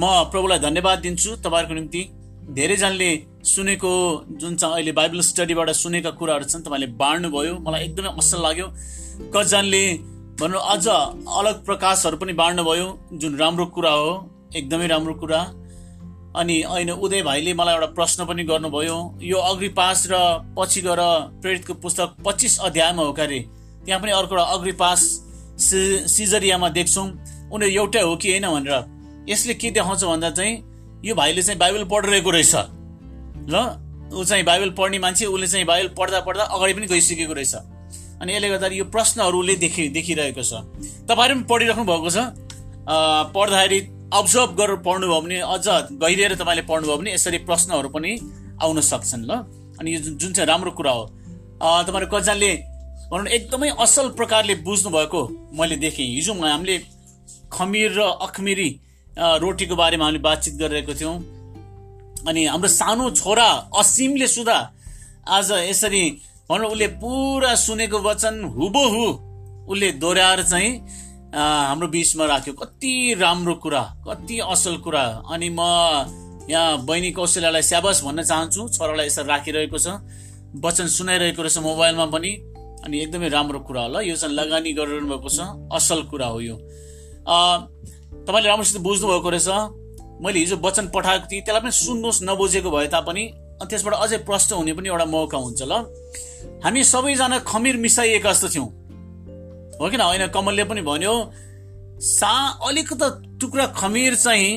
म प्रभुलाई धन्यवाद दिन्छु। तपाईँहरूको निम्ति धेरैजनाले सुनेको जुन चाहिँ अहिले बाइबल स्टडीबाट सुनेका कुराहरू छन् तपाईँले बाँड्नुभयो। मलाई एकदमै असल लाग्यो। कतिजनाले भनौँ अझ अलग प्रकाशहरू पनि बाँड्नुभयो जुन राम्रो कुरा हो एकदमै राम्रो कुरा। अनि अहिले उदय भाइले मलाई एउटा प्रश्न पनि गर्नुभयो। यो अग्रिपास र पछि गएर प्रेरितको पुस्तक पच्चिस अध्यायमा हो क्यारे? त्यहाँ पनि अर्को एउटा अग्रिपास सिजरियामा देख्छौँ। उनीहरू एउटै हो कि होइन भनेर? यसले के देखाउँछ भन्दा चाहिँ यो भाइले चाहिँ बाइबल पढिरहेको रहेछ। ल ऊ चाहिँ बाइबल पढ्ने मान्छे उसले चाहिँ बाइबल पढ्दा पढ्दा अगाडि पनि गइसकेको रहेछ। अनि यसले गर्दा यो प्रश्नहरूले देखि देखिरहेको छ। तपाईँहरू पनि पढिराख्नु भएको छ। पढ्दाखेरि अब्जर्भ गरेर पढ्नुभयो भने अझ गहिरिएर तपाईँले पढ्नुभयो भने यसरी प्रश्नहरू पनि आउन सक्छन् ल। अनि यो जुन चाहिँ राम्रो कुरा हो। तपाईँहरू कतिजनाले भनौँ एकदमै असल प्रकारले बुझ्नु भएको मैले देखेँ। हिजो हामीले खमिर र अखमिरी रोटीको बारेमा हामीले बातचित गरिरहेको थियौँ। अनि हाम्रो सानो छोरा असिमले सुधा आज यसरी भनौँ उसले पुरा सुनेको वचन हुबहु उसले दोहोऱ्याएर चाहिँ हाम्रो बिचमा राख्यो। कति राम्रो कुरा कति असल कुरा। अनि म यहाँ बहिनी कौशल्यालाई स्याबस भन्न चाहन्छु। छोरालाई यसरी राखिरहेको छ। वचन सुनाइरहेको रहेछ मोबाइलमा पनि। अनि एकदमै राम्रो कुरा होला। यो चाहिँ लगानी गरिरहनु भएको छ। असल कुरा हो यो। तपाईँले राम्रोसित बुझ्नुभएको रहेछ। मैले हिजो वचन पठाएको थिएँ। त्यसलाई पनि सुन्नुहोस् नबुझेको भए तापनि। त्यसबाट अझै प्रश्न हुने पनि एउटा मौका हुन्छ ल। हामी सबैजना खमिर मिसाइएका जस्तो थियौँ। हो किन होइन? कमलले पनि भन्यो सा अलिकति टुक्रा खमिर चाहिँ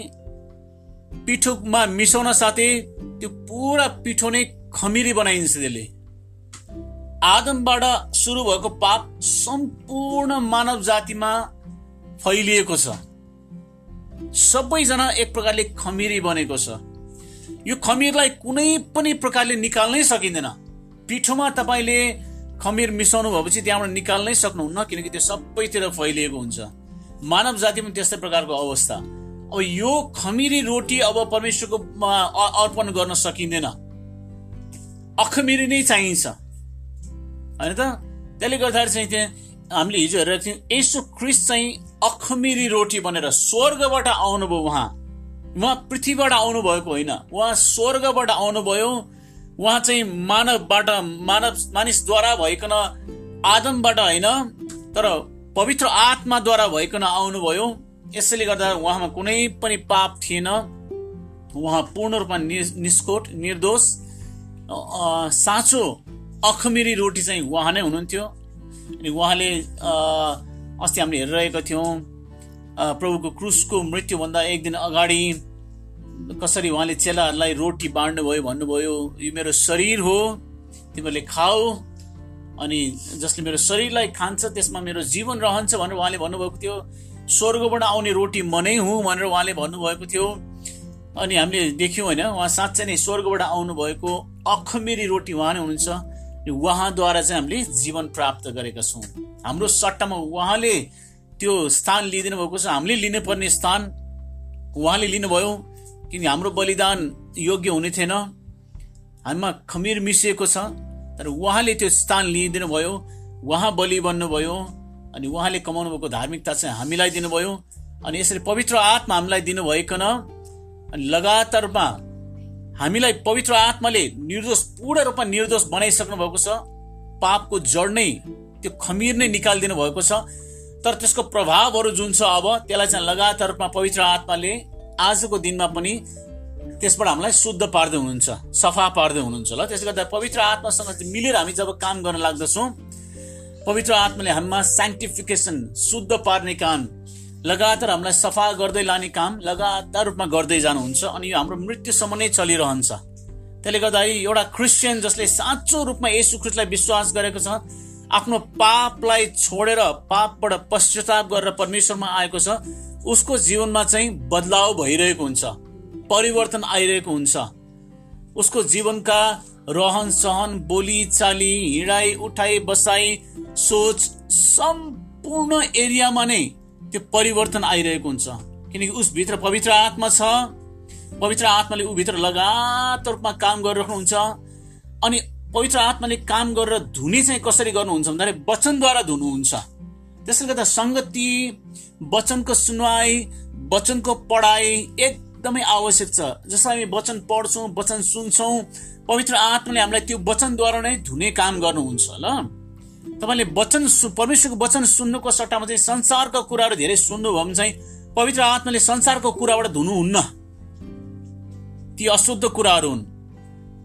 पिठोमा मिसाउन साथै त्यो पुरा पिठो नै खमिरी बनाइन्छ त्यसले। आदमबाट सुरु भएको पाप सम्पूर्ण मानव जातिमा फैलिएको छ। सबैजना एक प्रकारले खमिरी बनेको छ। यो खमिरलाई कुनै पनि प्रकारले निकाल्नै सकिँदैन। पिठोमा तपाईँले खमिर मिसाउनु भएपछि त्यहाँबाट निकाल्नै सक्नुहुन्न किनकि त्यो सबैतिर फैलिएको हुन्छ। मानव जातिमा त्यस्तै प्रकारको अवस्था। अब यो खमिरी रोटी अब परमेश्वरको अर्पण गर्न सकिँदैन। अखमिरी नै चाहिन्छ। होइन त? त्यसले गर्दाखेरि चाहिँ त्यहाँ हामीले हिजो हेरेको थियौँ यसो क्रिस चाहिँ अखमिरी रोटी बनेर स्वर्गबाट आउनुभयो उहाँ। उहाँ पृथ्वीबाट आउनुभएको होइन। उहाँ स्वर्गबाट आउनुभयो। उहाँ चाहिँ मानवबाट मानव मानिसद्वारा भइकन आदमबाट होइन तर पवित्र आत्माद्वारा भइकन आउनुभयो। यसैले गर्दा उहाँमा कुनै पनि पाप थिएन। उहाँ पूर्ण रूपमा निष्कोट निर्दोष साँचो अखमिरी रोटी चाहिँ उहाँ नै हुनुहुन्थ्यो। अनि उहाँले अस्ति हामीले हेरिरहेका थियौँ प्रभुको क्रुसको मृत्युभन्दा एक दिन अगाडि कसरी उहाँले चेलाहरूलाई रोटी बाँड्नुभयो भन्नुभयो यो मेरो शरीर हो तिमीहरूले खाऊ अनि जसले मेरो शरीरलाई खान्छ त्यसमा मेरो जीवन रहन्छ भनेर उहाँले भन्नुभएको थियो। स्वर्गबाट आउने रोटी म नै हुँ भनेर उहाँले भन्नुभएको थियो। अनि हामीले देख्यौँ होइन उहाँ साँच्चै नै स्वर्गबाट आउनुभएको अखमेरी रोटी उहाँ नै हुनुहुन्छ। उहाँद्वारा चाहिँ हामीले जीवन प्राप्त गरेका छौँ। हाम्रो सट्टामा उहाँले त्यो स्थान लिइदिनु भएको छ। हामीले लिनुपर्ने स्थान उहाँले लिनुभयो किनकि हाम्रो बलिदान योग्य हुने थिएन। हामीमा खमिर मिसिएको छ तर उहाँले त्यो स्थान लिइदिनु भयो उहाँ बलि बन्नुभयो अनि उहाँले कमाउनु भएको धार्मिकता चाहिँ हामीलाई दिनुभयो अनि यसरी पवित्र आत्मा हामीलाई दिनुभइकन अनि लगातारमा हामीलाई पवित्र आत्माले निर्दोष पूर्ण रूपमा निर्दोष बनाइसक्नु भएको छ। पापको जड नै त्यो खमिर नै निकालिदिनु भएको छ। तर त्यसको प्रभावहरू जुन छ अब त्यसलाई चाहिँ लगातार रूपमा पवित्र आत्माले आजको दिनमा पनि त्यसबाट हामीलाई शुद्ध पार्दै हुनुहुन्छ सफा पार्दै हुनुहुन्छ ल। त्यसले गर्दा पवित्र आत्मासँग मिलेर हामी जब काम गर्न लाग्दछौँ पवित्र आत्माले हामीमा साइन्टिफिकेसन शुद्ध पार्ने काम लगातार हामीलाई सफा गर्दै लाने काम लगातार रूपमा गर्दै जानुहुन्छ अनि यो हाम्रो मृत्युसम्म नै चलिरहन्छ। त्यसले गर्दाखेरि एउटा क्रिस्चियन जसले साँचो रूपमा यसु ख्रिस्टलाई विश्वास गरेको छ आफ्नो पापलाई छोडेर पापबाट पश्चाताप गरेर परमेश्वरमा आएको छ उसको जीवनमा चाहिँ बदलाव भइरहेको हुन्छ परिवर्तन आइरहेको हुन्छ। उसको जीवनका रहन सहन बोली चाली हिँडाइ उठाइ बसाइ सोच सम्पूर्ण एरियामा नै त्यो परिवर्तन आइरहेको हुन्छ। किनकि उसभित्र पवित्र आत्मा छ। पवित्र आत्माले ऊभित्र लगातार रूपमा काम गरिराख्नुहुन्छ। अनि पवित्र आत्माले काम गरेर धुने चाहिँ कसरी गर्नुहुन्छ भन्दाखेरि वचनद्वारा धुनुहुन्छ। त्यसले गर्दा सङ्गति वचनको सुनवाई वचनको पढाइ एकदमै आवश्यक छ। जसलाई हामी वचन पढ्छौँ वचन सुन्छौँ पवित्र आत्माले हामीलाई त्यो वचनद्वारा नै धुने काम गर्नुहुन्छ ल। तपाईँले वचन परमेश्वरको वचन सुन्नुको सट्टामा चाहिँ संसारका कुराहरू धेरै सुन्नुभयो भने चाहिँ पवित्र आत्माले संसारको कुराबाट धुनुहुन्न। ती अशुद्ध कुराहरू हुन्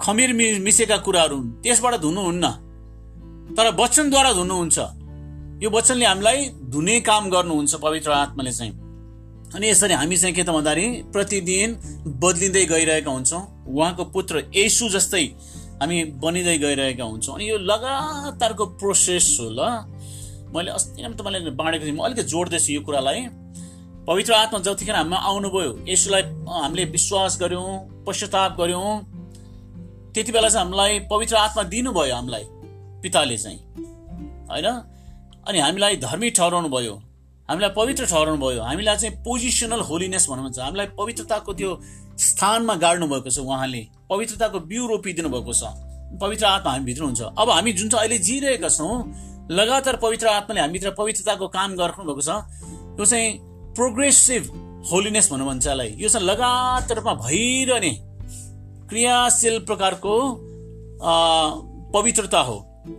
खमिर मिसेका कुराहरू हुन् त्यसबाट धुनुहुन्न। तर वचनद्वारा धुनुहुन्छ। यो वचनले हामीलाई धुने काम गर्नुहुन्छ पवित्र आत्माले चाहिँ। अनि यसरी हामी चाहिँ के त भन्दाखेरि प्रतिदिन बदलिँदै गइरहेका हुन्छौँ। उहाँको पुत्र यसु जस्तै हामी बनिँदै गइरहेका हुन्छौँ अनि यो लगातारको प्रोसेस हो ल। मैले अस्ति नै तपाईँलाई बाँडेको थिएँ। म अलिकति जोड्दैछु यो कुरालाई। पवित्र आत्मा जतिखेर हामीमा आउनुभयो यसुलाई हामीले विश्वास गऱ्यौँ पश्चाताप गऱ्यौँ त्यति बेला चाहिँ हामीलाई पवित्र आत्मा दिनुभयो हामीलाई पिताले चाहिँ। होइन? अनि हामीलाई धर्मी ठहराउनु भयो हामीलाई पवित्र ठहराउनु भयो हामीलाई चाहिँ पोजिसनल होलिनेस भन्नुहुन्छ। हामीलाई पवित्रताको त्यो स्थानमा गाड्नु भएको छ उहाँले। पवित्रताको बिउ रोपिदिनु भएको छ। पवित्र आत्मा हामीभित्र हुन्छ। अब हामी जुन चाहिँ अहिले जिरहेका छौँ लगातार पवित्र आत्माले हामीभित्र पवित्रताको काम गर्नुभएको छ यो चाहिँ प्रोग्रेसिभ होलिनेस भनौँ भन्छ यसलाई। यो चाहिँ लगातार रूपमा भइरहने क्रियाशील प्रकारको पवित्रता हो।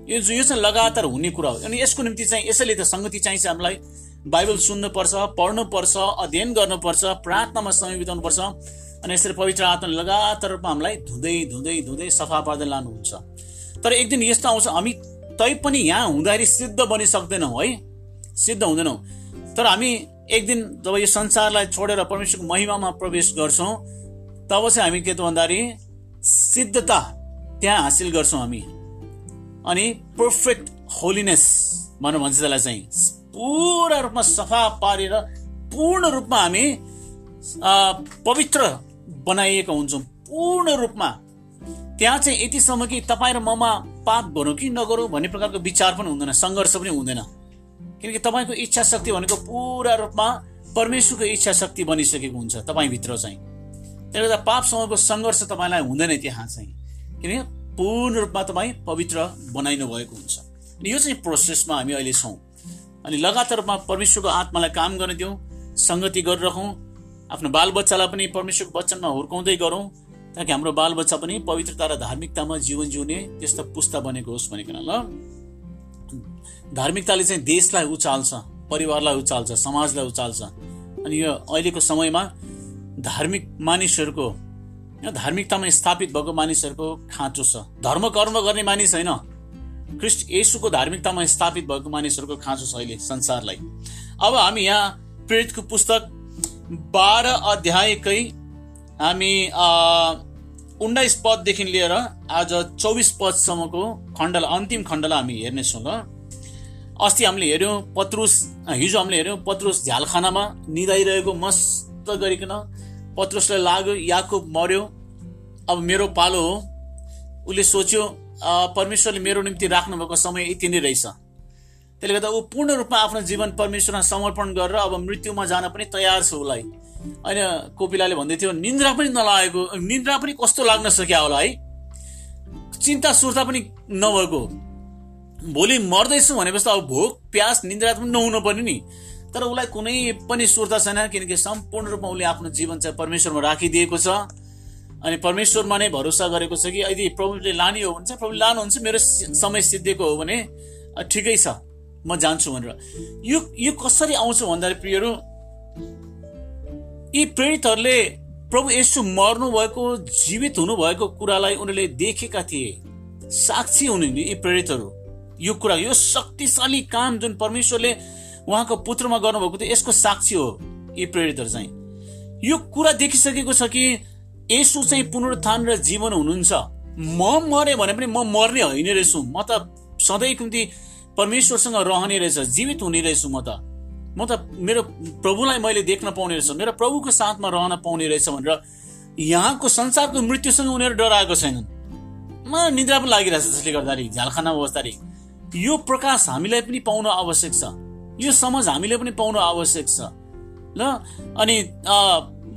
यो यो चाहिँ लगातार हुने कुरा हो। अनि यसको निम्ति चाहिँ यसैले त सङ्गति चाहिन्छ हामीलाई। बाइबल सुन्नुपर्छ पढ्नुपर्छ अध्ययन गर्नुपर्छ प्रार्थनामा समय बिताउनुपर्छ अनि यसरी पवित्र आत्मा लगातार रूपमा हामीलाई धुँदै धुँदै धुँदै सफा पार्दै लानुहुन्छ। तर एक दिन यस्तो आउँछ हामी तै पनि यहाँ हुँदाखेरि सिद्ध बनिसक्दैनौँ है। सिद्ध हुँदैनौँ। तर हामी एक दिन जब यो संसारलाई छोडेर परमेश्वरको महिमामा प्रवेश गर्छौँ तब चाहिँ हामी के त भन्दाखेरि सिद्धता त्यहाँ हासिल गर्छौँ हामी। अनि पर्फेक्ट होलिनेस भनौँ भन्छ त्यसलाई चाहिँ। पुरा रूपमा सफा पारेर पूर्ण रूपमा हामी पवित्र बनाइएका हुन्छौँ पूर्ण रूपमा त्यहाँ चाहिँ यतिसम्म कि तपाईँ र ममा पाप गरौँ कि नगरौँ भन्ने प्रकारको विचार पनि हुँदैन सङ्घर्ष पनि हुँदैन किनकि तपाईँको इच्छा शक्ति भनेको पुरा रूपमा परमेश्वरको इच्छा शक्ति बनिसकेको हुन्छ तपाईँभित्र चाहिँ त्यसले गर्दा पापसँगको सङ्घर्ष तपाईँलाई हुँदैन त्यहाँ चाहिँ किनकि पूर्ण रूपमा तपाईँ पवित्र बनाइनु भएको हुन्छ यो चाहिँ प्रोसेसमा हामी अहिले छौँ अनि लगातार रूपमा परमेश्वरको आत्मालाई काम गर्न दिउँ सङ्गति गरिरहँ आफ्नो बालबच्चालाई पनि परमेश्वरको वचनमा हुर्काउँदै गरौँ ताकि हाम्रो बालबच्चा पनि पवित्रता र धार्मिकतामा जीवन जिउने त्यस्तो पुस्ता बनेको होस् भनिकन ल। धार्मिकताले चाहिँ देशलाई उचाल्छ परिवारलाई उचाल्छ समाजलाई उचाल्छ। अनि यो अहिलेको समयमा धार्मिक मानिसहरूको धार्मिकतामा स्थापित भएको मानिसहरूको खाँचो छ। धर्म कर्म गर्ने मानिस होइन। ख्रिस्ट येसुको धार्मिकतामा स्थापित भएको मानिसहरूको खाँचो छ अहिले संसारलाई। अब हामी यहाँ प्रेरितको पुस्तक बाह्र अध्यायकै हामी उन्नाइस पददेखि लिएर आज चौबिस पदसम्मको खण्डलाई अन्तिम खण्डलाई हामी हेर्नेछौँ ल। अस्ति हामीले हेऱ्यौँ पत्रुस हिजो हामीले हेऱ्यौँ पत्रुस झ्यालखानामा निदाइरहेको मस्त गरिकन पत्रुसलाई लाग्यो याकुब मर्यो। अब मेरो पालो हो। उसले सोच्यो परमेश्वरले मेरो निम्ति राख्नुभएको समय यति नै रहेछ। त्यसले गर्दा ऊ पूर्ण रूपमा आफ्नो जीवन परमेश्वरमा समर्पण गरेर अब मृत्युमा जान पनि तयार छ उसलाई। होइन कोपिलाले भन्दै थियो निन्द्रा पनि नलागेको निन्द्रा पनि कस्तो लाग्न सक्यो होला है? चिन्ता सुर्ता पनि नभएको। भोलि मर्दैछु भनेपछि अब भोक प्यास निन्द्रा पनि नहुनु पर्ने नि। तर उसलाई कुनै पनि सुर्ता छैन किनकि सम्पूर्ण रूपमा उसले आफ्नो जीवन चाहिँ परमेश्वरमा राखिदिएको छ। अनि परमेश्वरमा नै भरोसा गरेको छ कि यदि प्रभुले लाने हो भने चाहिँ प्रभुले लानुहुन्छ मेरो समय सिद्धिएको हो भने ठिकै छ म जान्छु भनेर। यो यो कसरी आउँछ भन्दाखेरि प्रियहरू यी प्रेरितहरूले प्रभु यसो मर्नु भएको जीवित हुनुभएको कुरालाई उनीहरूले देखेका थिए। साक्षी हुने यी प्रेरितहरू। यो कुरा यो शक्तिशाली काम जुन परमेश्वरले उहाँको पुत्रमा गर्नुभएको थियो यसको साक्षी हो यी प्रेरितहरू चाहिँ। यो कुरा देखिसकेको छ कि यसो चाहिँ पुनरुत्थान र जीवन हुनुहुन्छ। म मरे भने पनि म मर्ने होइन रहेछु म त सधैँको निम्ति परमेश्वरसँग रहने रहेछ जीवित हुने रहेछु म त। म त मेरो प्रभुलाई मैले देख्न पाउने रहेछ मेरो प्रभुको साथमा रहन पाउने रहेछ भनेर यहाँको संसारको मृत्युसँग उनीहरू डराएको छैनन्। म निद्रा पनि लागिरहेछ जसले गर्दाखेरि झालखाना अवस्थाले यो प्रकाश हामीलाई पनि पाउन आवश्यक छ। यो समझ हामीले पनि पाउन आवश्यक छ। ल अनि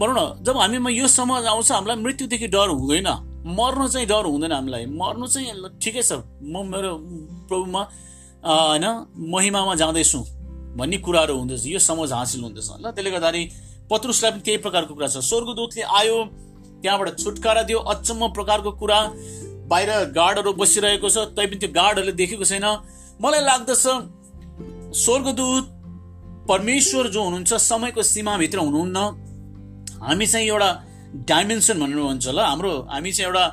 भनौँ न जब हामीमा यो समझ आउँछ हामीलाई मृत्युदेखि डर हुँदैन। मर्नु चाहिँ डर हुँदैन हामीलाई। मर्नु चाहिँ ठिकै छ। म मेरो प्रभुमा होइन महिमामा जाँदैछु भन्ने कुराहरू हुँदैछ। यो समझ हासिल हुँदैछ। ल त्यसले गर्दाखेरि पत्रुसलाई पनि त्यही प्रकारको कुरा छ। स्वर्गदूतले आयो त्यहाँबाट छुटकारा दियो। अचम्म प्रकारको कुरा। बाहिर गार्डहरू बसिरहेको छ। तैपनि त्यो गार्डहरूले देखेको छैन। मलाई लाग्दछ स्वर्गदूत परमेश्वर जो हुनुहुन्छ समयको सीमाभित्र हुनुहुन्न। हामी चाहिँ एउटा डाइमेन्सन भनेर भन्छ ल हाम्रो हामी चाहिँ एउटा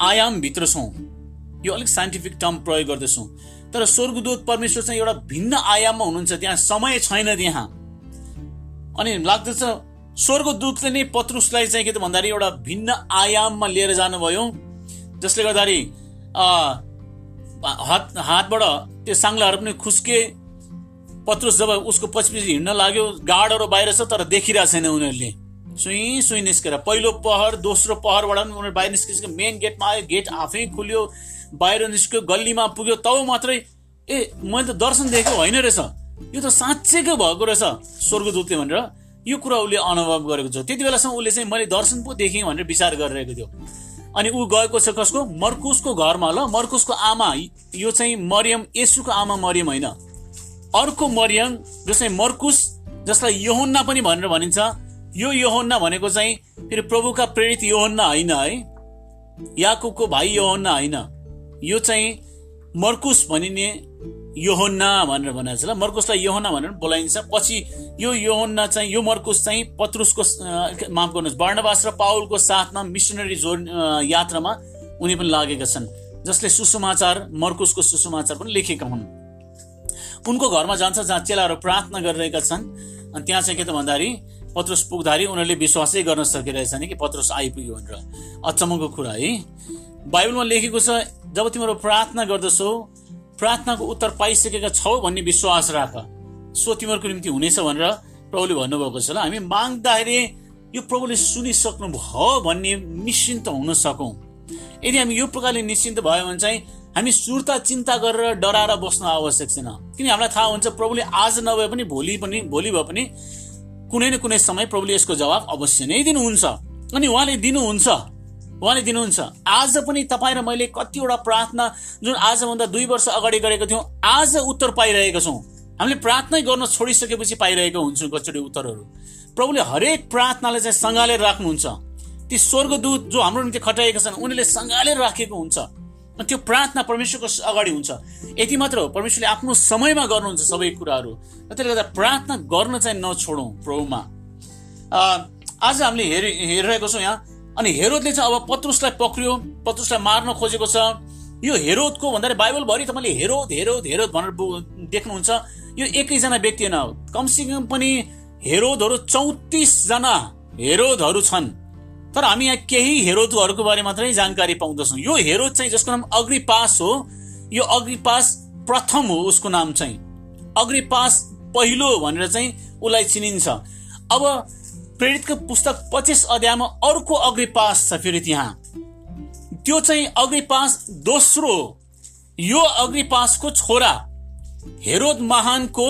आयामभित्र छौँ। यो अलिक साइन्टिफिक टर्म प्रयोग गर्दछौँ। तर स्वर्गदूत परमेश्वर चाहिँ एउटा भिन्न आयाममा हुनुहुन्छ। त्यहाँ समय छैन त्यहाँ। अनि लाग्दछ स्वर्गदूतले नै पत्रुसलाई चाहिँ के त भन्दाखेरि एउटा भिन्न आयाममा लिएर जानुभयो। जसले गर्दाखेरि हात हातबाट त्यो साङ्लाहरू पनि खुस्के पत्रुस जब उसको पछि पछि हिँड्न लाग्यो गाडहरू बाहिर छ तर देखिरहेको छैन उनीहरूले। सुई सुई निस्केर पहिलो पहर दोस्रो पहरबाट पनि उनीहरू बाहिर निस्किसक्यो मेन गेटमा आयो गेट आफै खुल्यो बाहिर निस्क्यो गल्लीमा पुग्यो तब मात्रै ए मैले त दर्शन देखेको होइन रहेछ। यो त साँच्चैकै भएको रहेछ स्वर्गदूतले भनेर। यो कुरा उसले अनुभव गरेको छ त्यति बेलासम्म उसले चाहिँ मैले दर्शन पो देखेँ भनेर विचार गरिरहेको थियो। अनि ऊ गएको छ कसको? मर्कुसको घरमा ल मर्कुसको आमा। यो चाहिँ मरियम यसुको आमा मरियम होइन। अर्को मरियम जो चाहिँ मर्कुस जसलाई योहन्ना पनि भनेर भनिन्छ यो योहन्ना भनेको चाहिँ फेरि प्रभुका प्रेरित योहन्ना होइन है? याकुबको भाइ योहन्ना होइन। यो चाहिँ मर्कुस भनिने योहन्ना भनेर भनेको छ ल। मर्कुसलाई योहन्ना भनेर बोलाइन्छ। पछि यो योहन्ना चाहिँ यो मर्कुस चाहिँ पत्रुसको माफ गर्नुहोस् वर्णवास र पाउलको साथमा मिसनरी जोड यात्रामा उनी पनि लागेका छन् जसले सुसमाचार मर्कुसको सुसमाचार पनि लेखेका हुन्। उनको घरमा जान्छ जहाँ चेलाहरू प्रार्थना गरिरहेका छन्। अनि त्यहाँ चाहिँ के त भन्दाखेरि पत्रुस पुग्दाखेरि उनीहरूले विश्वासै गर्न सकिरहेछन् कि पत्रुस आइपुग्यो भनेर। अचम्मको कुरा है। बाइबलमा लेखेको छ जब तिमीहरू प्रार्थना गर्दछौ प्रार्थनाको उत्तर पाइसकेका छौ भन्ने विश्वास राख। सो तिमीहरूको निम्ति हुनेछ भनेर प्रभुले भन्नुभएको छ। ल हामी माग्दाखेरि यो प्रभुले सुनिसक्नु भयो भन्ने निश्चिन्त हुन सकौँ। यदि हामी यो प्रकारले निश्चिन्त भयो भने चाहिँ हामी सुर्ता चिन्ता गरेर डराएर बस्नु आवश्यक छैन। किन हामीलाई थाहा हुन्छ प्रभुले आज नभए पनि भोलि पनि भोलि भए पनि कुनै न कुनै समय प्रभुले यसको जवाब अवश्य नै दिनुहुन्छ। अनि उहाँले दिनुहुन्छ। उहाँले दिनुहुन्छ आज पनि तपाईँ र मैले कतिवटा प्रार्थना जुन आजभन्दा दुई वर्ष अगाडि गरेको थियौँ आज उत्तर पाइरहेका छौँ। हामीले प्रार्थनै गर्न छोडिसकेपछि पाइरहेको हुन्छौँ कतिचोटि उत्तरहरू। प्रभुले हरेक प्रार्थनालाई चाहिँ सङ्घालेर राख्नुहुन्छ। ती स्वर्गदूत जो हाम्रो निम्ति खटाएका छन् उनीहरूले सङ्घालेर राखेको हुन्छ। त्यो प्रार्थना परमेश्वरको अगाडि हुन्छ। यति मात्र हो परमेश्वरले आफ्नो समयमा गर्नुहुन्छ सबै कुराहरू। त्यसले गर्दा प्रार्थना गर्न चाहिँ नछोडौँ प्रभुमा। आज हामीले हेरि हेरिरहेको छौँ यहाँ। अनि हेरोदले चाहिँ अब पत्रुसलाई पक्रियो पत्रुसलाई मार्न खोजेको छ। यो हेरोदको भन्दाखेरि बाइबलभरि तपाईँले हेरोद हेरोद हेरोद भनेर देख्नुहुन्छ। यो एकैजना व्यक्ति होइन। कमसेकम पनि हेरोदहरू चौतिसजना हेरोदहरू छन्। तर हामी यहाँ केही हेरोदहरूको बारे मात्रै जानकारी पाउँदछौँ। यो हेरोद चाहिँ जसको नाम अग्रिपास हो यो अग्रिपास प्रथम हो उसको नाम चाहिँ। अग्रिपास पहिलो भनेर चाहिँ उसलाई चिनिन्छ। अब प्रेरितको पुस्तक पच्चिस अध्यायमा अर्को अग्रिपास छ फेरि त्यहाँ। त्यो चाहिँ अग्रिपास दोस्रो यो अग्रिपासको छोरा हेरोद महानको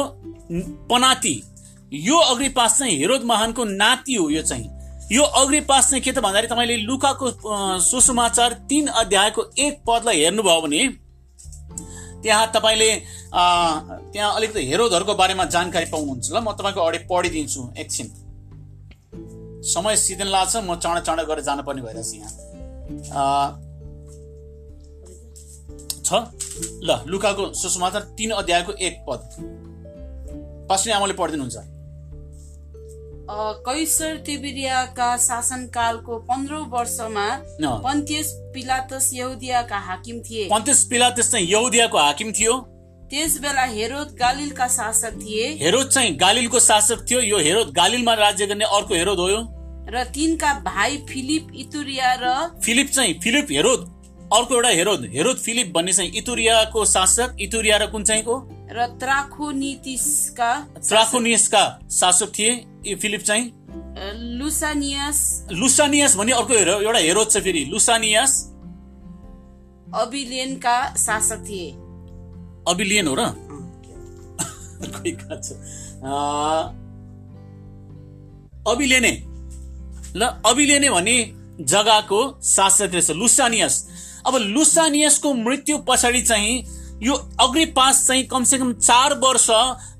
पनाति। यो अग्रिपास चाहिँ हेरोद महानको नाति हो यो चाहिँ। यो अग्रिपास चाहिँ के त भन्दाखेरि तपाईँले लुकाको सुसमाचार तिन अध्यायको एक पदलाई हेर्नुभयो भने त्यहाँ तपाईँले त्यहाँ अलिकति हेरोदहरूको बारेमा जानकारी पाउनुहुन्छ ल म तपाईँको अगाडि पढिदिन्छु एकछिन। समय सिजन लाग्छ म चाँडो चाँडो गरेर जानुपर्ने भइरहेछ यहाँ। छ? ल लुकाको सुसमाचार तिन अध्यायको एक पद। पास्ने आमाले पढिदिनुहुन्छ। कैसर तिबिरियाका शासनकालको पन्ध्रौँ वर्षमा पन्त्यस पिलातस यहुदियाका हाकिम थिए। पन्त्यस पिलातस चाहिँ यहुदियाको हाकिम थियो। त्यस बेला हेरोद गालिलका शासक थिए। हेरोद चाहिँ गालिलको शासक थियो। यो हेरोद गालिलमा राज्य गर्ने अर्को हेरोद हो र तिनका भाइ फिलिप इतुरिया र फिलिप चाहिँ फिलिप हेरोद। अर्को एउटा हेरोद। हेरोद फिलिप भन्ने चाहिँ इतुरियाको शासक। इतुरिया र कुन चाहिँ को र त्राखोनितिसका त्राखोनियसका शासक थिए। फिलिप चाहिँ? लुसानियस। लुसानियस भन्ने अर्को हेरो एउटा हेरोद छ फेरि। लुसानियस अबिलियनका शासक थिए। अबिलियन हो र? अबिलेने ल अबिलेने भन्ने जग्गाको शासक रहेछ। लुसानियस। अब लुसानियसको मृत्यु पछाडि चाहिँ यो अग्रिपास चाहिँ कमसेकम चार वर्ष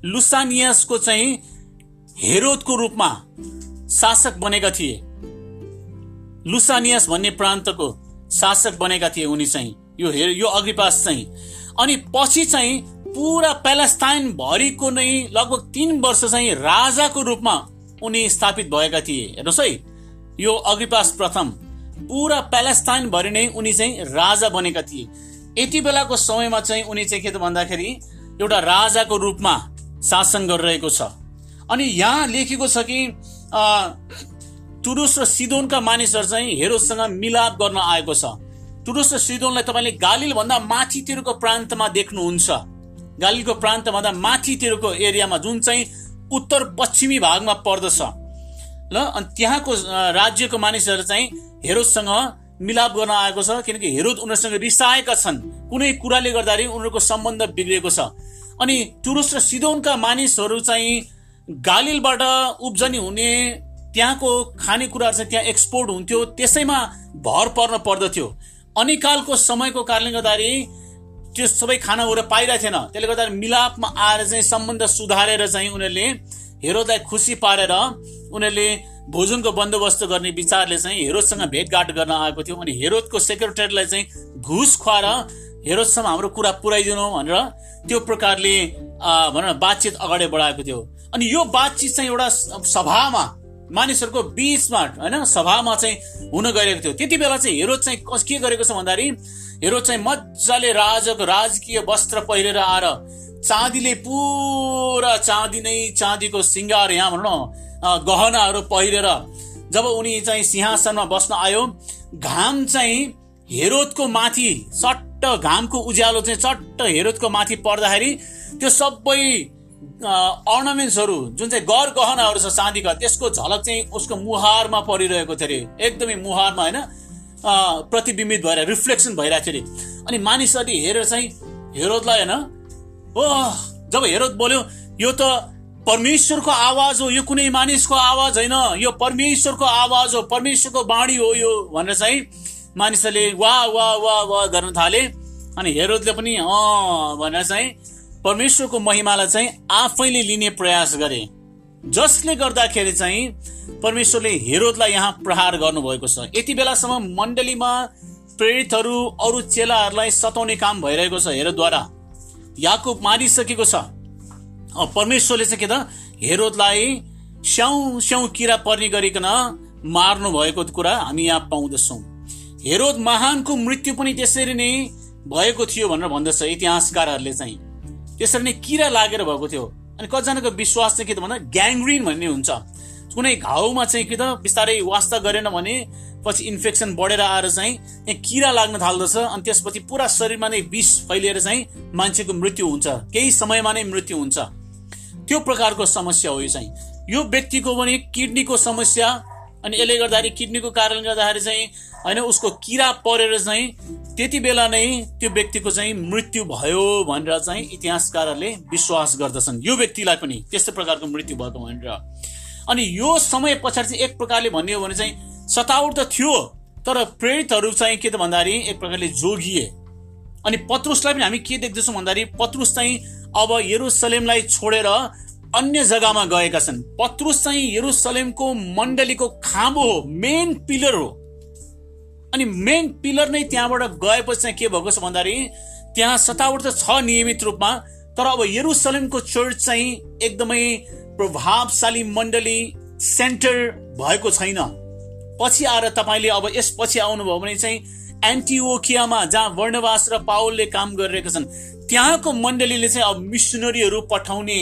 लुसानियसको चाहिँ हेरोदको रूपमा शासक बनेका थिए। लुसानियस भन्ने प्रान्तको शासक बनेका थिए उनी चाहिँ। यो हेर यो अग्रिपास चाहिँ। अनि पछि चाहिँ पुरा प्यालेस्ताइन भरिको नै लगभग तिन वर्ष चाहिँ राजाको रूपमा उनी स्थापित भएका थिए। हेर्नुहोस् है यो अग्रिपास प्रथम। पुरा प्यालेस्ताइन भरि नै उनी चाहिँ राजा बनेका थिए। यति बेलाको समयमा चाहिँ उनी चाहिँ के त भन्दाखेरि एउटा राजाको रूपमा शासन गरिरहेको छ। अनि यहाँ लेखेको छ कि टुरुस र सिदोनका मानिसहरू चाहिँ हेरोसँग मिलाप गर्न आएको छ। टुरुस र सिदोनलाई तपाईँले गालिल भन्दा माथितिरको प्रान्तमा देख्नुहुन्छ। गालिलको प्रान्तभन्दा माथितिरको एरियामा जुन चाहिँ उत्तर पश्चिमी भागमा पर्दछ। ल अनि त्यहाँको राज्यको मानिसहरू चाहिँ हेरोदसँग मिलाप गर्न आएको छ किनकि हेरोद उनीहरूसँग रिसाएका छन्। कुनै कुराले गर्दाखेरि उनीहरूको सम्बन्ध बिग्रिएको छ। अनि टुरुस र सिदोनका मानिसहरू चाहिँ गालिलबाट उब्जनी हुने त्यहाँको खानेकुराहरू चाहिँ त्यहाँ एक्सपोर्ट हुन्थ्यो। त्यसैमा भर पर्न पर्दथ्यो। अनिकालको समयको कारणले गर्दाखेरि त्यो सबै खानाहरू पाइरहेको थिएन। त्यसले गर्दा मिलापमा आएर चाहिँ सम्बन्ध सुधारेर चाहिँ उनीहरूले हेरोदलाई खुसी पारेर उनीहरूले भोजनको बन्दोबस्त गर्ने विचारले चाहिँ हेरोदसँग भेटघाट गर्न आएको थियो अनि हेरोदको सेक्रेटरीलाई चाहिँ घुस खुवाएर हेरोदसम्म हाम्रो कुरा पुऱ्याइदिनु भनेर त्यो प्रकारले भनौँ न बातचित अगाडि बढाएको थियो। अनि यो बातचित चाहिँ एउटा सभामा मानिसहरूको बिचमा होइन सभामा चाहिँ हुन गइरहेको थियो। त्यति बेला चाहिँ हेरोद चाहिँ के गरेको छ भन्दाखेरि हेरोद चाहिँ मजाले राजाको राजकीय वस्त्र पहिरेर आएर चाँदीले पुरा चाँदी नै चाँदीको सिङ्गार यहाँ भनौँ गहनाहरू पहिरेर जब उनी चाहिँ सिंहासनमा बस्न आयो घाम चाहिँ हेरोदको माथि चट्ट घामको उज्यालो चाहिँ चट्ट हेरोदको माथि पर्दाखेरि त्यो सबै अर्नामेन्ट्सहरू जुन चाहिँ गर गहनाहरू छ चाँदीका त्यसको झलक चाहिँ उसको मुहारमा परिरहेको थियो अरे। एकदमै मुहारमा होइन प्रतिबिम्बित भएर रिफ्लेक्सन भइरहेको थियो अरे। अनि मानिसहरूले हेरेर चाहिँ हेरोदलाई होइन ओ जब हेरोद बोल्यो यो त परमेश्वरको आवाज हो यो कुनै मानिसको आवाज होइन। यो परमेश्वरको आवाज हो परमेश्वरको बाणी हो यो भनेर चाहिँ मानिसहरूले वाह वाह वाह वाह गर्न थाले। अनि हेरोदले पनि अँ भनेर चाहिँ परमेश्वरको महिमालाई चाहिँ आफैले लिने प्रयास गरे। जसले गर्दाखेरि चाहिँ परमेश्वरले हेरोदलाई यहाँ प्रहार गर्नुभएको छ। यति बेलासम्म मण्डलीमा प्रेरितहरू अरू चेलाहरूलाई सताउने काम भइरहेको छ हेरोदद्वारा। याकुब मारिसकेको छ। परमेश्वरले चाहिँ के त? हेरोदलाई स्याउ स्याउ किरा पर्ने गरिकन मार्नु भएको कुरा हामी यहाँ पाउँदछौँ। हेरोद महानको मृत्यु पनि त्यसरी नै भएको थियो भनेर भन्दछ इतिहासकारहरूले चाहिँ। त्यसरी नै किरा लागेर भएको थियो। अनि कतिजनाको विश्वास चाहिँ के त भन्दा? ग्याङ्ग्रिन भन्ने हुन्छ। कुनै घाउमा चाहिँ के त? बिस्तारै वास्ता गरेन भने पछि इन्फेक्सन बढेर आएर चाहिँ यहाँ किरा लाग्न थाल्दछ अनि त्यसपछि पुरा शरीरमा नै विष फैलिएर चाहिँ मान्छेको मृत्यु हुन्छ। केही समयमा नै मृत्यु हुन्छ। त्यो प्रकारको समस्या हो यो चाहिँ। यो व्यक्तिको पनि किडनीको समस्या अनि यसले गर्दाखेरि किडनीको कारणले गर्दाखेरि चाहिँ होइन उसको किरा परेर चाहिँ त्यति बेला नै त्यो व्यक्तिको चाहिँ मृत्यु भयो भनेर चाहिँ इतिहासकारहरूले विश्वास गर्दछन्। यो व्यक्तिलाई पनि त्यस्तै प्रकारको मृत्यु भएको भनेर। अनि यो समय पछाडि चाहिँ एक प्रकारले भन्ने हो भने चाहिँ सताउट त थियो तर प्रेरितहरू चाहिँ के त भन्दाखेरि एक प्रकारले जोगिए। अनि पत्रुसलाई पनि हामी के देख्दछौँ भन्दाखेरि पत्रुस चाहिँ अब यरुसलेमलाई छोडेर अन्य जग्गामा गएका छन्। पत्रुस चाहिँ यरुसलेमको मण्डलीको खाँबो हो मेन पिलर हो। अनि मेन पिलर नै त्यहाँबाट गएपछि चाहिँ के भएको छ भन्दाखेरि त्यहाँ सतावट त छ नियमित रूपमा तर अब यरुसलेमको चर्च चाहिँ एकदमै प्रभावशाली मण्डली सेन्टर भएको छैन। पछि आएर तपाईँले अब यसपछि आउनुभयो भने चाहिँ एन्टिओकियामा जहाँ वर्णवास र पावलले काम गरिरहेका छन् त्यहाँको मण्डलीले चाहिँ अब मिसनरीहरू पठाउने